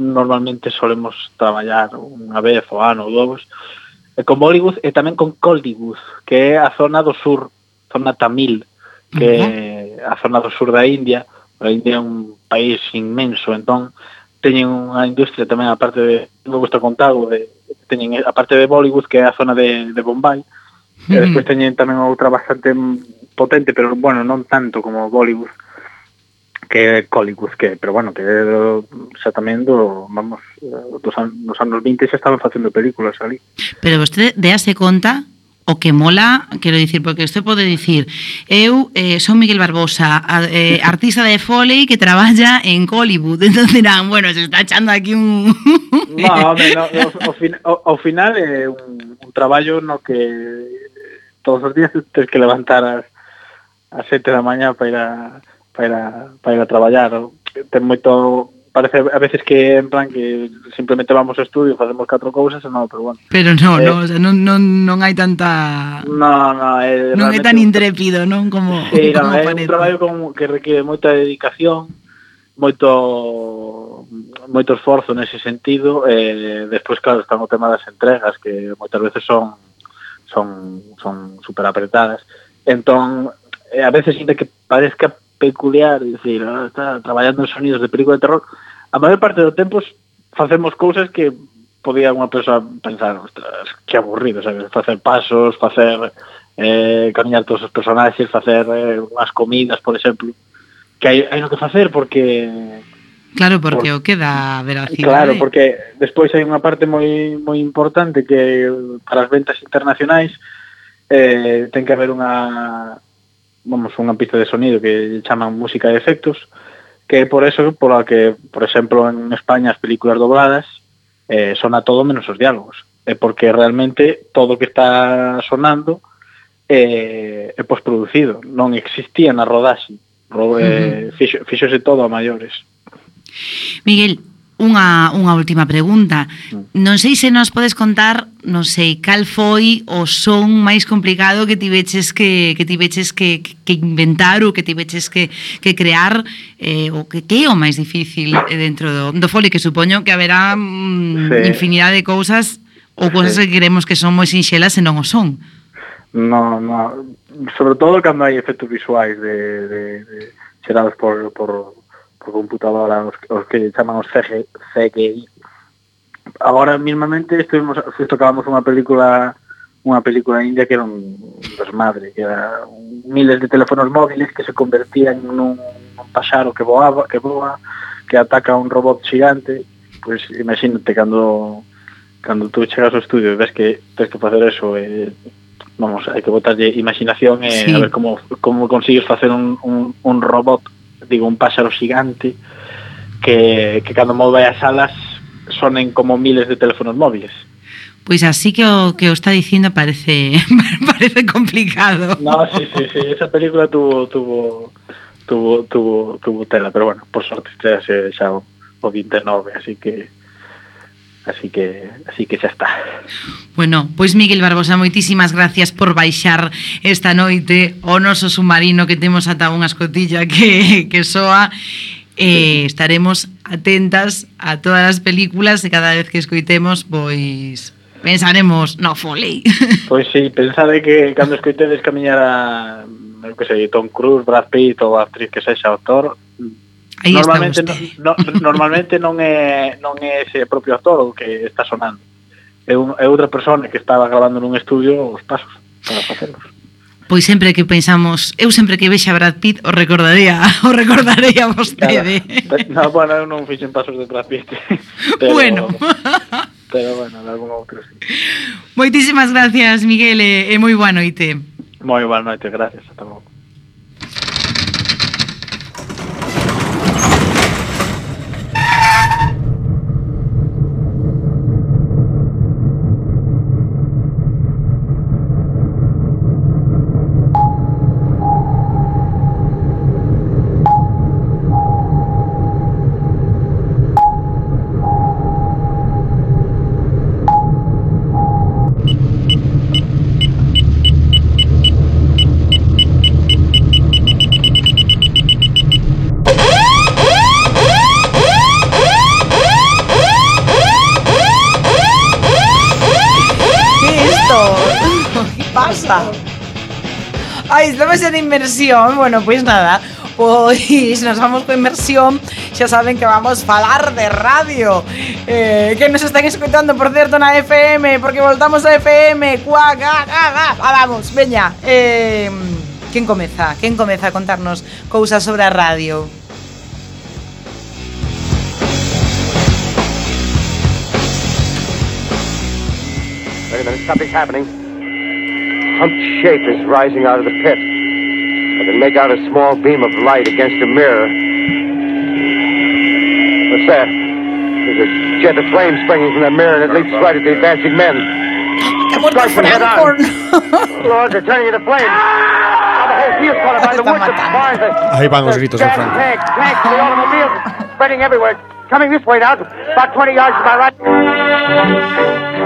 normalmente solemos traballar unha vez o ano ou dous, con Bollywood e tamén con Collywood, que é a zona do sur, zona tamil, que uh -huh a zona do sur da India, a India é un país inmenso, entón teñen unha industria tamén a parte de, me gusta contado de, teñen a parte de Bollywood, que é a zona de, de Bombay, mm. e despois teñen tamén outra bastante potente, pero bueno, non tanto como Bollywood, que é Collywood, que, pero bueno, que xa tamén do, vamos, eh, dos, an, dos anos 20 xa estaban facendo películas ali. Pero vostede déase conta o que mola, quero dicir, porque isto pode dicir eu eh, son Miguel Barbosa a, eh, artista de Foley que traballa en Hollywood, entón dirán bueno, se está echando aquí un no, hombre, no, o, ao, fin, o final é eh, un, un traballo no que eh, todos os días tens que levantar as, as sete da mañá para ir a, para ir a, para ir a traballar. Ten moito parece a veces que en plan que simplemente vamos ao estudio, facemos catro cousas e non, pero bueno. Pero non, eh, non, non, non, non hai tanta No, no, é Non é tan intrépido, non como sí, como no, é un traballo con, que requiere moita dedicación, moito moito esforzo nese sentido e despois claro están o tema das entregas que moitas veces son son son super apretadas. Entón, a veces ainda que parezca peculiar, dicir, ah, está traballando en sonidos de película de terror, a maior parte do tempo facemos cousas que podía unha persoa pensar, que aburrido, sabes? facer pasos, facer eh, camiñar todos os personaxes, facer eh, unhas comidas, por exemplo, que hai, hai no que facer porque Claro, porque por... o queda veracidade. Claro, porque despois hai unha parte moi moi importante que para as ventas internacionais eh, ten que haber unha vamos, unha pista de sonido que chaman música de efectos, que é por eso por a que, por exemplo, en España as películas dobladas eh, sona todo menos os diálogos. É porque realmente todo o que está sonando é, é posproducido, non existía na rodaxe. Ro, eh, fixo, fixose todo a maiores. Miguel, Unha, unha última pregunta. Mm. Non sei se nos podes contar, non sei, cal foi o son máis complicado que tiveches que, que tiveches que, que inventar ou que tiveches que, que crear eh, o que, que é o máis difícil dentro do, do fole, que supoño que haberá mm, sí. infinidade de cousas ou cousas sí. que queremos que son moi sinxelas e non o son. No, no. Sobre todo cando hai efectos visuais de, de, de xerados por, por, por computadora, os, os que chaman os CG, CGI. Agora mismamente estuvimos, tocábamos unha película unha película india que era un desmadre, que era miles de teléfonos móviles que se convertían nun, nun paxaro que voaba, que voa, que ataca un robot xigante, pois pues, imagínate cando cando tú chegas ao estudio e ves que tens que facer eso e vamos, hai que botarlle imaginación e sí. a ver como como consigues facer un, un, un robot digo, un páxaro xigante que, que cando move as alas sonen como miles de teléfonos móviles. Pois pues así que o que o está dicindo parece parece complicado. No, sí, sí, sí, esa película tuvo tuvo tuvo tuvo tuvo tela, pero bueno, por sorte xa xa o 29, así que Así que así que xa está. Bueno, pois Miguel Barbosa, moitísimas gracias por baixar esta noite o noso submarino que temos ata unha escotilla que, que soa. Eh, estaremos atentas a todas as películas e cada vez que escoitemos, pois pensaremos, no folei. Pois sí, pensade que cando escoitedes camiñar a eu que sei, Tom Cruise, Brad Pitt ou a actriz que sexa autor, Aí normalmente, no, no, normalmente non é non é ese propio actor o que está sonando. É, un, é outra persona que estaba grabando nun estudio os pasos para facerlos. Pois sempre que pensamos, eu sempre que vexa Brad Pitt o recordaría, o recordaría vostede. Claro. No, bueno, eu non fixen pasos de Brad Pitt. Pero, bueno. Pero bueno, de algún outro sí. Moitísimas gracias, Miguel, e, e moi boa noite. Moi boa noite, gracias, hasta logo. Ay, estamos en inmersión. Bueno, pues nada. Pois nos vamos con inmersión Xa saben que vamos falar de radio eh, Que nos están escutando, por certo, na FM Porque voltamos a FM Cuac, ah, ah, ah. Vamos, veña eh, comeza? A contarnos cousas sobre a radio? A. Some shape is rising out of the pit. I can make out a small beam of light against a mirror. What's that? There's a jet of flame springing from that mirror and it leaps right at the advancing men. Strike from head on. Lord, they're turning into flames. Now the whole field's caught up by the woods and fires. Ahí van los gritos del Gas, Coming this way now, about 20 yards to my right.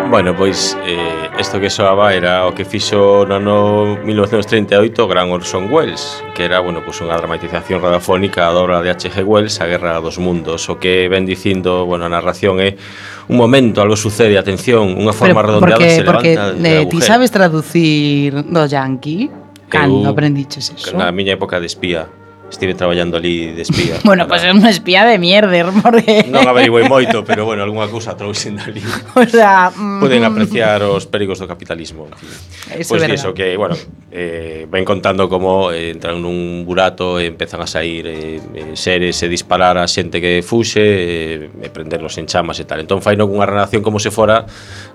Bueno, pois eh, isto que soaba era o que fixo no ano 1938 Gran Orson Welles Que era, bueno, pois unha dramatización radiofónica da obra de H.G. Wells, A Guerra dos Mundos O que ven dicindo, bueno, a narración é un momento, algo sucede, atención, unha forma Pero redondeada porque, se porque, levanta Porque eh, ti sabes traducir do yankee? Cando aprendiches eso? Na miña época de espía Estive traballando ali de espía. bueno, pois pues é unha espía de mierder, porque... non averiguei moito, pero bueno, algunha cousa trouxen dali. O sea... Mm... Poden apreciar os perigos do capitalismo. En fin. Eso pois pues iso, que, bueno, eh, ven contando como eh, entran nun burato e empezan a sair eh, eh seres e disparar a xente que fuxe, eh, e prenderlos en chamas e tal. Entón, fai non unha relación como se fora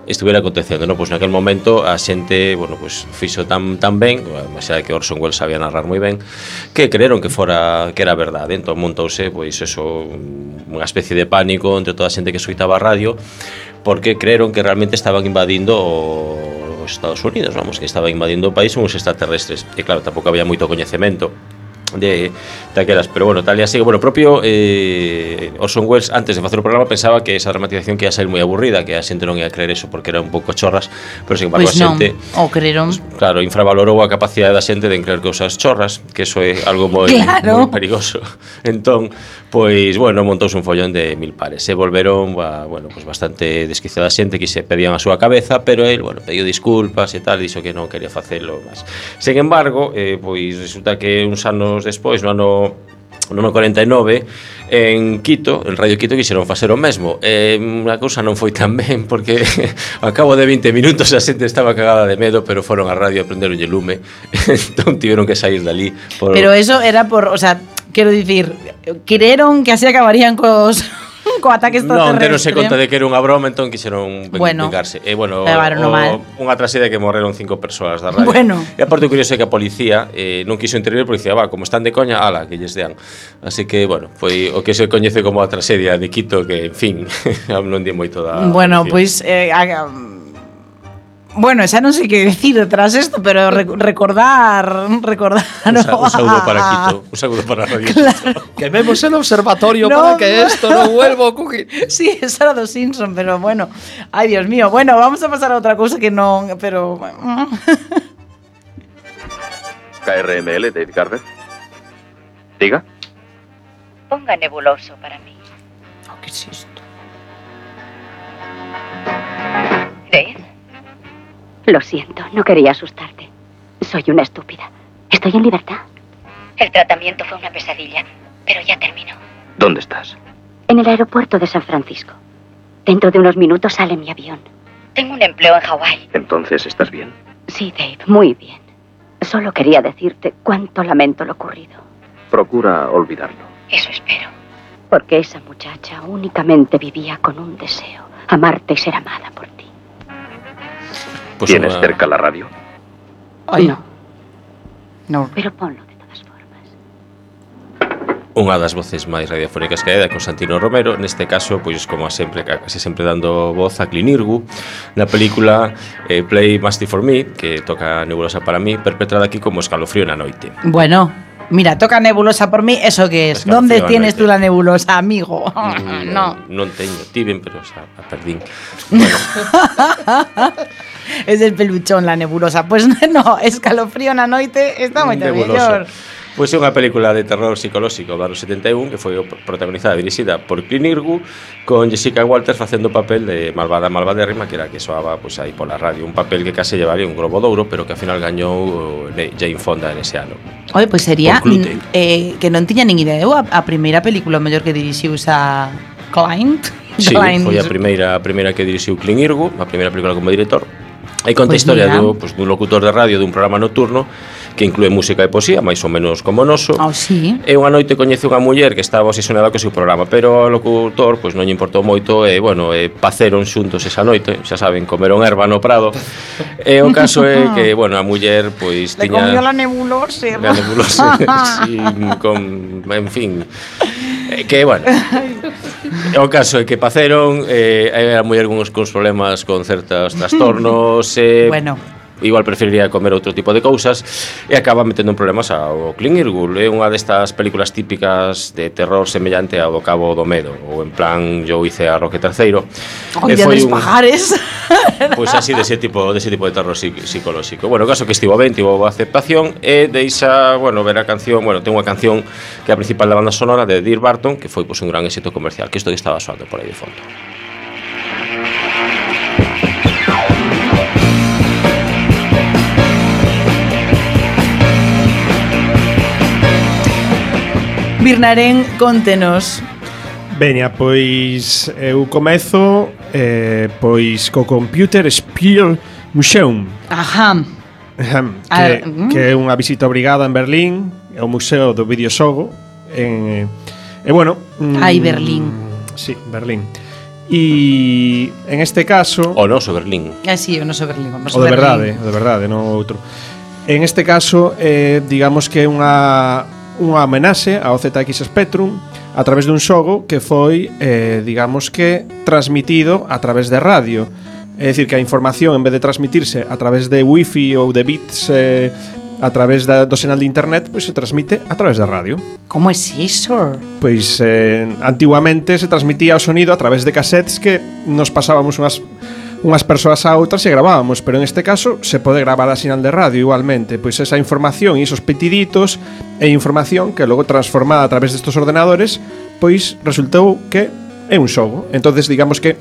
estuviera acontecendo, non? Pois naquel momento a xente, bueno, pois fixo tan, tan ben, a que Orson Welles sabía narrar moi ben, que creeron que fora fora que era verdade. Entón montouse pois eso unha especie de pánico entre toda a xente que escoitaba a radio porque creeron que realmente estaban invadindo os Estados Unidos, vamos, que estaban invadindo o país uns extraterrestres. E claro, tampouco había moito coñecemento de daquelas, pero bueno, tal e así, bueno, propio eh, Orson Welles antes de facer o programa pensaba que esa dramatización que ia ser moi aburrida, que a xente non ia creer eso porque era un pouco chorras, pero sin embargo pois pues a xente non, o creeron. Claro, infravalorou a capacidade da xente de creer cousas chorras, que eso é algo moi claro. moi perigoso. Entón, pois bueno, montouse un follón de mil pares. Se volveron a, bueno, pois bastante desquiciada xente que se pedían a súa cabeza, pero el, bueno, pediu disculpas e tal, dixo que non quería facelo máis. Sen embargo, eh, pois resulta que uns anos anos despois, no ano no ano 49 en Quito, en Radio Quito quixeron facer o mesmo. Eh, a cousa non foi tan ben porque a cabo de 20 minutos a xente estaba cagada de medo, pero foron á radio a prenderonlle lume. entón tiveron que sair dali por Pero eso era por, o sea, quero dicir, creeron que así acabarían cos co ataque extraterrestre. Non, deronse conta de que era unha broma, entón quixeron bueno, vengarse. E, bueno, o, mal. unha traxedia que morreron cinco persoas da radio. Bueno. E aparte o curioso é que a policía eh, non quiso intervir, porque dicía, va, como están de coña, ala, que lles dean. Así que, bueno, foi o que se coñece como a traxedia de Quito, que, en fin, non di moito da... Bueno, pois, pues, eh, a, Bueno, xa non sei que decir tras isto, pero rec recordar, recordar Un, sa- un saúdo para Quito, un saúdo para Radio Quememos el observatorio No, para que no. esto no vuelva a ocurrir. Sí, eso era dos Simpson, pero bueno. Ay, Dios mío. Bueno, vamos a pasar a outra cousa que non, pero. KRML, David Garber. Diga. Ponga nebuloso para mí. ¿Qué es esto? Dave, Lo siento, no quería asustarte. Soy una estúpida. Estoy en libertad. el tratamiento fue una pesadilla, pero ya terminó. ¿Dónde estás? En el aeropuerto de San Francisco. Dentro de unos minutos sale mi avión. Tengo un empleo en Hawái. Entonces estás bien. Sí, Dave, muy bien. Solo quería decirte cuánto lamento lo ocurrido. Procura olvidarlo. Eso espero. Porque esa muchacha únicamente vivía con un deseo. Amarte y ser amada por ti. Pues ¿Tienes una... cerca la radio? Ay, no. No. Pero ponlo de todas formas. Unha das voces máis radiofónicas que hai da Constantino Romero Neste caso, pois como a sempre, casi sempre dando voz a Clint Na película eh, Play Musty for Me, que toca Nebulosa para mí Perpetrada aquí como Escalofrío na noite Bueno, Mira, toca nebulosa por mí, eso que es. Escalofrío ¿Dónde tienes tú la nebulosa, amigo? Mm, no. Non no teño, tiven, pero xa, a perdín. Bueno. el peluchón, la nebulosa. Pues, no, escalofrío na noite está moito mellor. Pois é unha película de terror psicolóxico do ano 71 que foi protagonizada e dirixida por Clint Eastwood con Jessica Walters facendo o papel de malvada malvadérrima que era que soaba pois, aí pola radio. Un papel que case llevaría un globo de ouro pero que ao final gañou eh, Jane Fonda en ese ano. Oi, pois sería mm, eh, que non tiña nin idea ¿eh? eu a, a primeira película mellor que dirixiu a Clint. Sí, foi a primeira a primeira que dirixiu Clint Eastwood, a primeira película como director. E conta a pois historia do, pues, dun locutor de radio dun programa nocturno que inclúe música e poesía, máis ou menos como o noso. Oh, sí. E unha noite coñece unha muller que estaba obsesionada co seu programa, pero o locutor pois pues, non lle importou moito e, bueno, e paceron xuntos esa noite, xa saben, comeron erva no prado. E o caso é que, bueno, a muller pois pues, tiña... Le comió la nebulose. La nebulose, sí, con, en fin eh, que, bueno, o caso é que paceron, eh, era muller con uns problemas con certos trastornos, eh, bueno igual preferiría comer outro tipo de cousas e acaba metendo en problemas ao Clint Eastwood. É unha destas películas típicas de terror semellante ao do Cabo do Medo ou en plan yo hice a Roque III e foi un... pajares? Pois pues así de ese tipo, de, ese tipo de terror psicolóxico. Bueno, caso que estivo ben, tivo aceptación e deixa, bueno, ver a canción bueno, ten unha canción que é a principal da banda sonora de Dear Barton que foi pois, pues, un gran éxito comercial que isto que estaba soando por aí de fondo. Birnarén, contenos. Veña, pois eu comezo eh, pois co Computer Spiel Museum. Ajá. Ahem, ah, que, mm. que é unha visita obrigada en Berlín, é o Museo do Videoxogo en e bueno, mm, Ai Berlín. Sí, Berlín. E en este caso O noso Berlín. Ah, sí, o noso Berlín, o noso o de Berlín. verdade, o de verdade, non outro. En este caso, eh, digamos que é unha unha amenaxe ao ZX Spectrum a través dun xogo que foi, eh, digamos que, transmitido a través de radio. É dicir, que a información, en vez de transmitirse a través de wifi ou de bits eh, a través da, do senal de internet, pois se transmite a través da radio. Como é es iso? Pois eh, antiguamente se transmitía o sonido a través de cassettes que nos pasábamos unhas unhas persoas a outras e gravábamos, pero en este caso se pode gravar a sinal de radio igualmente, pois esa información e esos petiditos e información que logo transformada a través destos ordenadores, pois resultou que é un xogo. Entonces digamos que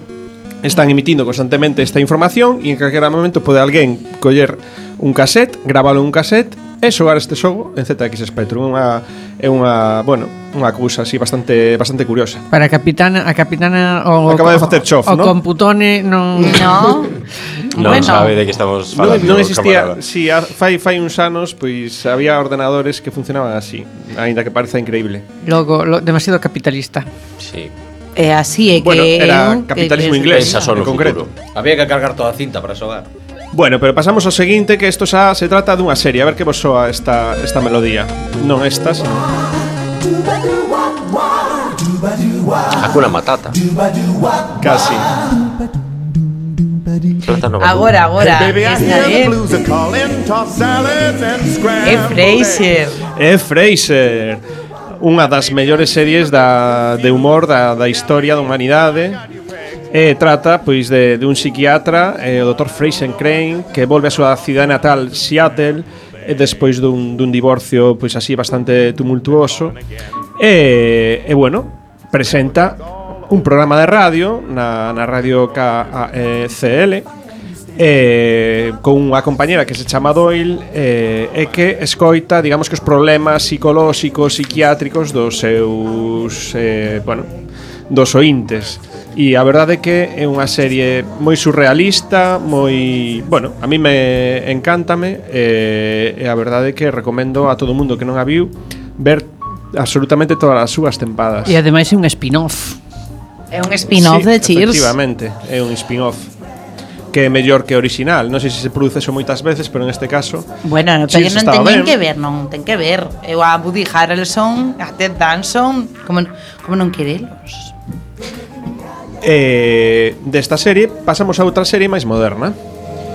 están emitindo constantemente esta información e en calquera momento pode alguén coller un cassette, grábalo un cassette é xogar este xogo en ZX Spectrum unha, é unha, bueno, unha cousa así bastante bastante curiosa. Para a capitana, a capitana o Acaba de facer chof, o, o no? computone non no. non bueno. sabe de que estamos falando. Non, non existía, si sí, fai fai uns anos, pois había ordenadores que funcionaban así, aínda que pareza increíble. Logo, lo, demasiado capitalista. Sí. É así é que bueno, era capitalismo que, inglés, en concreto. Futuro. Había que cargar toda a cinta para xogar. Bueno, pero pasamos ao seguinte que isto xa se trata dunha serie, a ver que vos soa esta esta melodía. Non esta, sino Hakuna Matata. Casi. Agora, agora. Esta é. É Fraser. É Fraser. Unha das mellores series da, de humor da, da historia da humanidade Eh, trata pois de, de un psiquiatra, eh, o Dr. Fraser Crane, que volve a súa cidade natal, Seattle, e despois dun, dun divorcio pois así bastante tumultuoso. E, e bueno, presenta un programa de radio na, na radio KCL eh, con unha compañera que se chama Doyle eh, e que escoita, digamos que os problemas psicolóxicos, psiquiátricos dos seus, eh, bueno, dos ointes. E a verdade é que é unha serie moi surrealista, moi, bueno, a mí me encántame e, e a verdade é que recomendo a todo mundo que non a viu ver absolutamente todas as súas tempadas. E ademais é un spin-off. É un spin-off sí, de Cheers. Efectivamente, é un spin-off que é mellor que original. Non sei se se produce eso moitas veces, pero en este caso... Bueno, no, pero non ten que ver, non ten que ver. Eu a Woody Harrelson, a Ted Danson, como, como non querelos. Eh, desta serie pasamos a outra serie máis moderna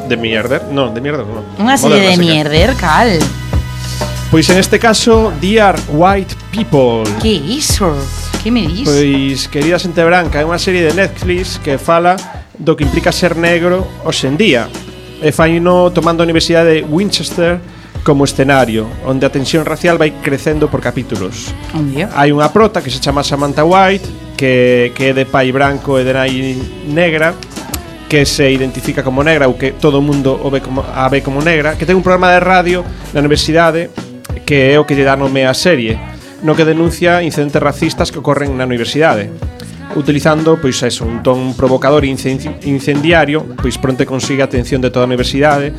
de mierder, non, de mierder non. Unha serie de Moderna, mierder, cal. Pois en este caso Dear White People. Que iso? Que me dis? Pois Querida Xente Branca é unha serie de Netflix que fala do que implica ser negro hoxe en día. E faino tomando a Universidade de Winchester como escenario, onde a tensión racial vai crecendo por capítulos. Obvio. Hai unha prota que se chama Samantha White que, que é de pai branco e de nai negra que se identifica como negra ou que todo o mundo o ve como, a ve como negra que ten un programa de radio na universidade que é o que lle dá nome á serie no que denuncia incidentes racistas que ocorren na universidade utilizando pois eso, un ton provocador e incendiario, pois pronto consigue a atención de toda a universidade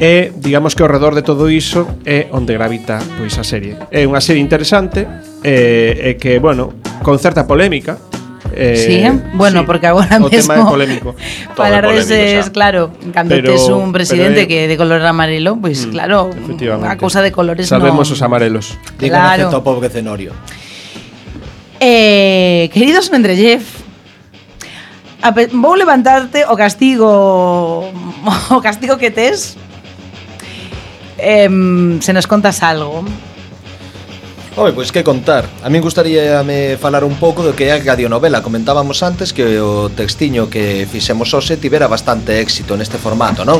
e digamos que ao redor de todo iso é onde gravita pois a serie. É unha serie interesante e, e que, bueno, con certa polémica, Eh, sí, bueno, sí, porque ahora o mismo. Tema é polémico. Para reses, o sea. claro, cando pero, tes un presidente pero, que eh, de color amarelo, pois pues, mm, claro, a cousa de colores Sabemos no. os amarelos. Claro. Digo, no pobre Cenorio. Eh, queridos Mendrellev, vou levantarte o castigo o castigo que tes eh, se nos contas algo. Oi, pois que contar. A min gustaría me falar un pouco do que é a radionovela. Comentábamos antes que o textiño que fixemos hoxe Tivera bastante éxito neste formato, non?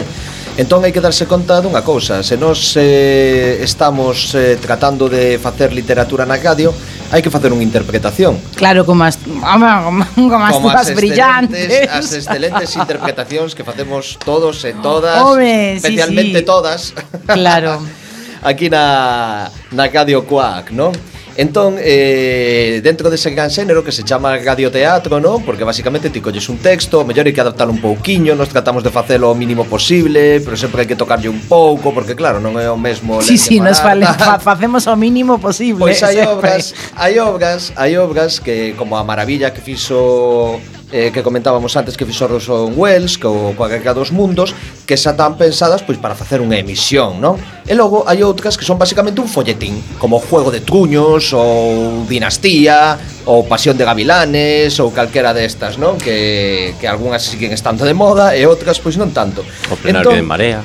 Entón hai que darse conta dunha cousa. Se nos eh, estamos eh, tratando de facer literatura na radio hai que facer unha interpretación. Claro, como as, como, como as, como as brillantes. As excelentes interpretacións que facemos todos e todas, Home, especialmente sí, sí. todas. Claro. Aquí na, na Radio Quack, non? Entón, eh, dentro dese gran xénero que se chama radioteatro, non? Porque basicamente ti colles un texto, o mellor hai que adaptalo un pouquiño, nos tratamos de facelo o mínimo posible, pero sempre hai que tocarlle un pouco, porque claro, non é o mesmo Sí, sí, nos fale, fa, facemos o mínimo posible. Pois hai sempre. obras, hai obras, hai obras que como a maravilla que fixo eh, que comentábamos antes que fixo Orson Welles co, coa Guerra dos Mundos que xa tan pensadas pois para facer unha emisión, non? E logo hai outras que son basicamente un folletín como Juego de Truños ou Dinastía ou Pasión de Gavilanes ou calquera destas, non? Que, que algunhas siguen estando de moda e outras pois non tanto. O plenario entón, de Marea.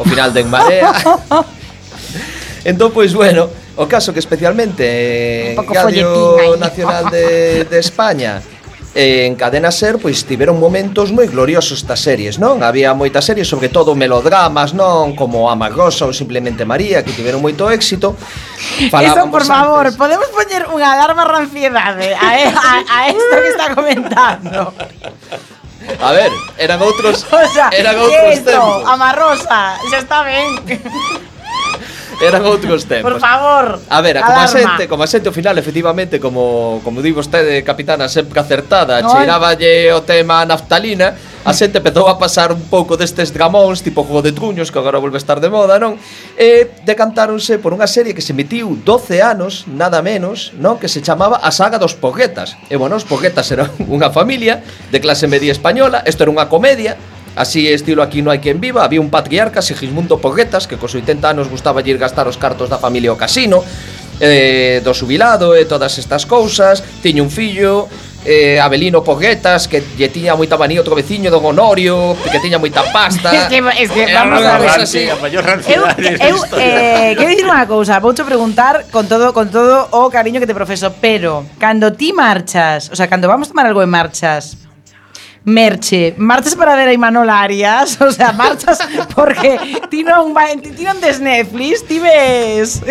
O final de en Marea. entón, pois, bueno, o caso que especialmente en Radio folletín, Nacional de, de España eh, en Cadena Ser pois tiveron momentos moi gloriosos estas series, non? Había moitas series, sobre todo melodramas, non? Como Amagosa ou simplemente María, que tiveron moito éxito. Falábamos Eso, por favor, antes. podemos poñer unha alarma ranciedade a, a, a isto que está comentando. A ver, eran outros o sea, eran outros esto, tempos. Amarrosa, xa está ben. Eran outros tempos. Por favor. A ver, a como a xente, como a xente ao final efectivamente como como di vostede, capitana, sempre acertada, no, cheiráballe o tema naftalina, a xente empezou a pasar un pouco destes gamóns, tipo Juego de Truños, que agora volve a estar de moda, non? E decantáronse por unha serie que se emitiu 12 anos, nada menos, non? Que se chamaba A Saga dos Poguetas. E, bueno, os Poguetas eran unha familia de clase media española, isto era unha comedia, Así estilo aquí no hai quen viva, había un patriarca Sigismundo Poguetas que cos 80 anos gustaba ir gastar os cartos da familia ao casino, eh, do subilado e eh, todas estas cousas, tiña un fillo, eh, Abelino Poguetas que lle tiña moita manía outro veciño don Honorio que tiña moita pasta. Que, es que eh, vamos a ver. así. eu, eu eh, quero dicir unha cousa voucho preguntar con todo con todo o cariño que te profeso pero cando ti marchas o sea, cando vamos tomar algo en marchas Merche, marchas para ver a Imanol Arias, o sea, marchas porque ti non, ti non des Netflix, ti ves...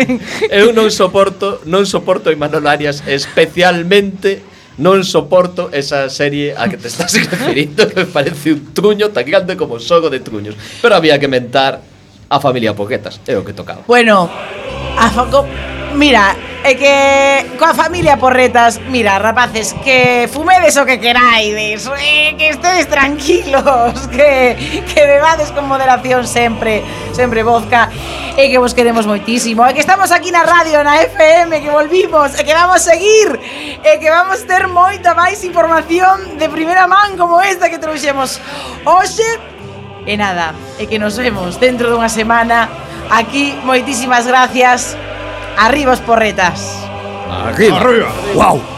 Eu non soporto, non soporto a Imanol Arias especialmente non soporto esa serie a que te estás referindo que me parece un truño tan grande como o xogo de truños. Pero había que mentar a familia Poquetas é o que tocaba. Bueno A foco... Mira, é que coa familia Porretas, mira, rapaces, que fumedes o que queraides, eh, que estedes tranquilos, que, que bebades con moderación sempre, sempre vodka, e que vos queremos moitísimo, e que estamos aquí na radio, na FM, que volvimos, e que vamos seguir, e que vamos ter moita máis información de primeira man como esta que trouxemos hoxe, e nada, e que nos vemos dentro dunha semana. Aquí, moitísimas gracias Arriba os porretas Arriba. Arriba. Wow.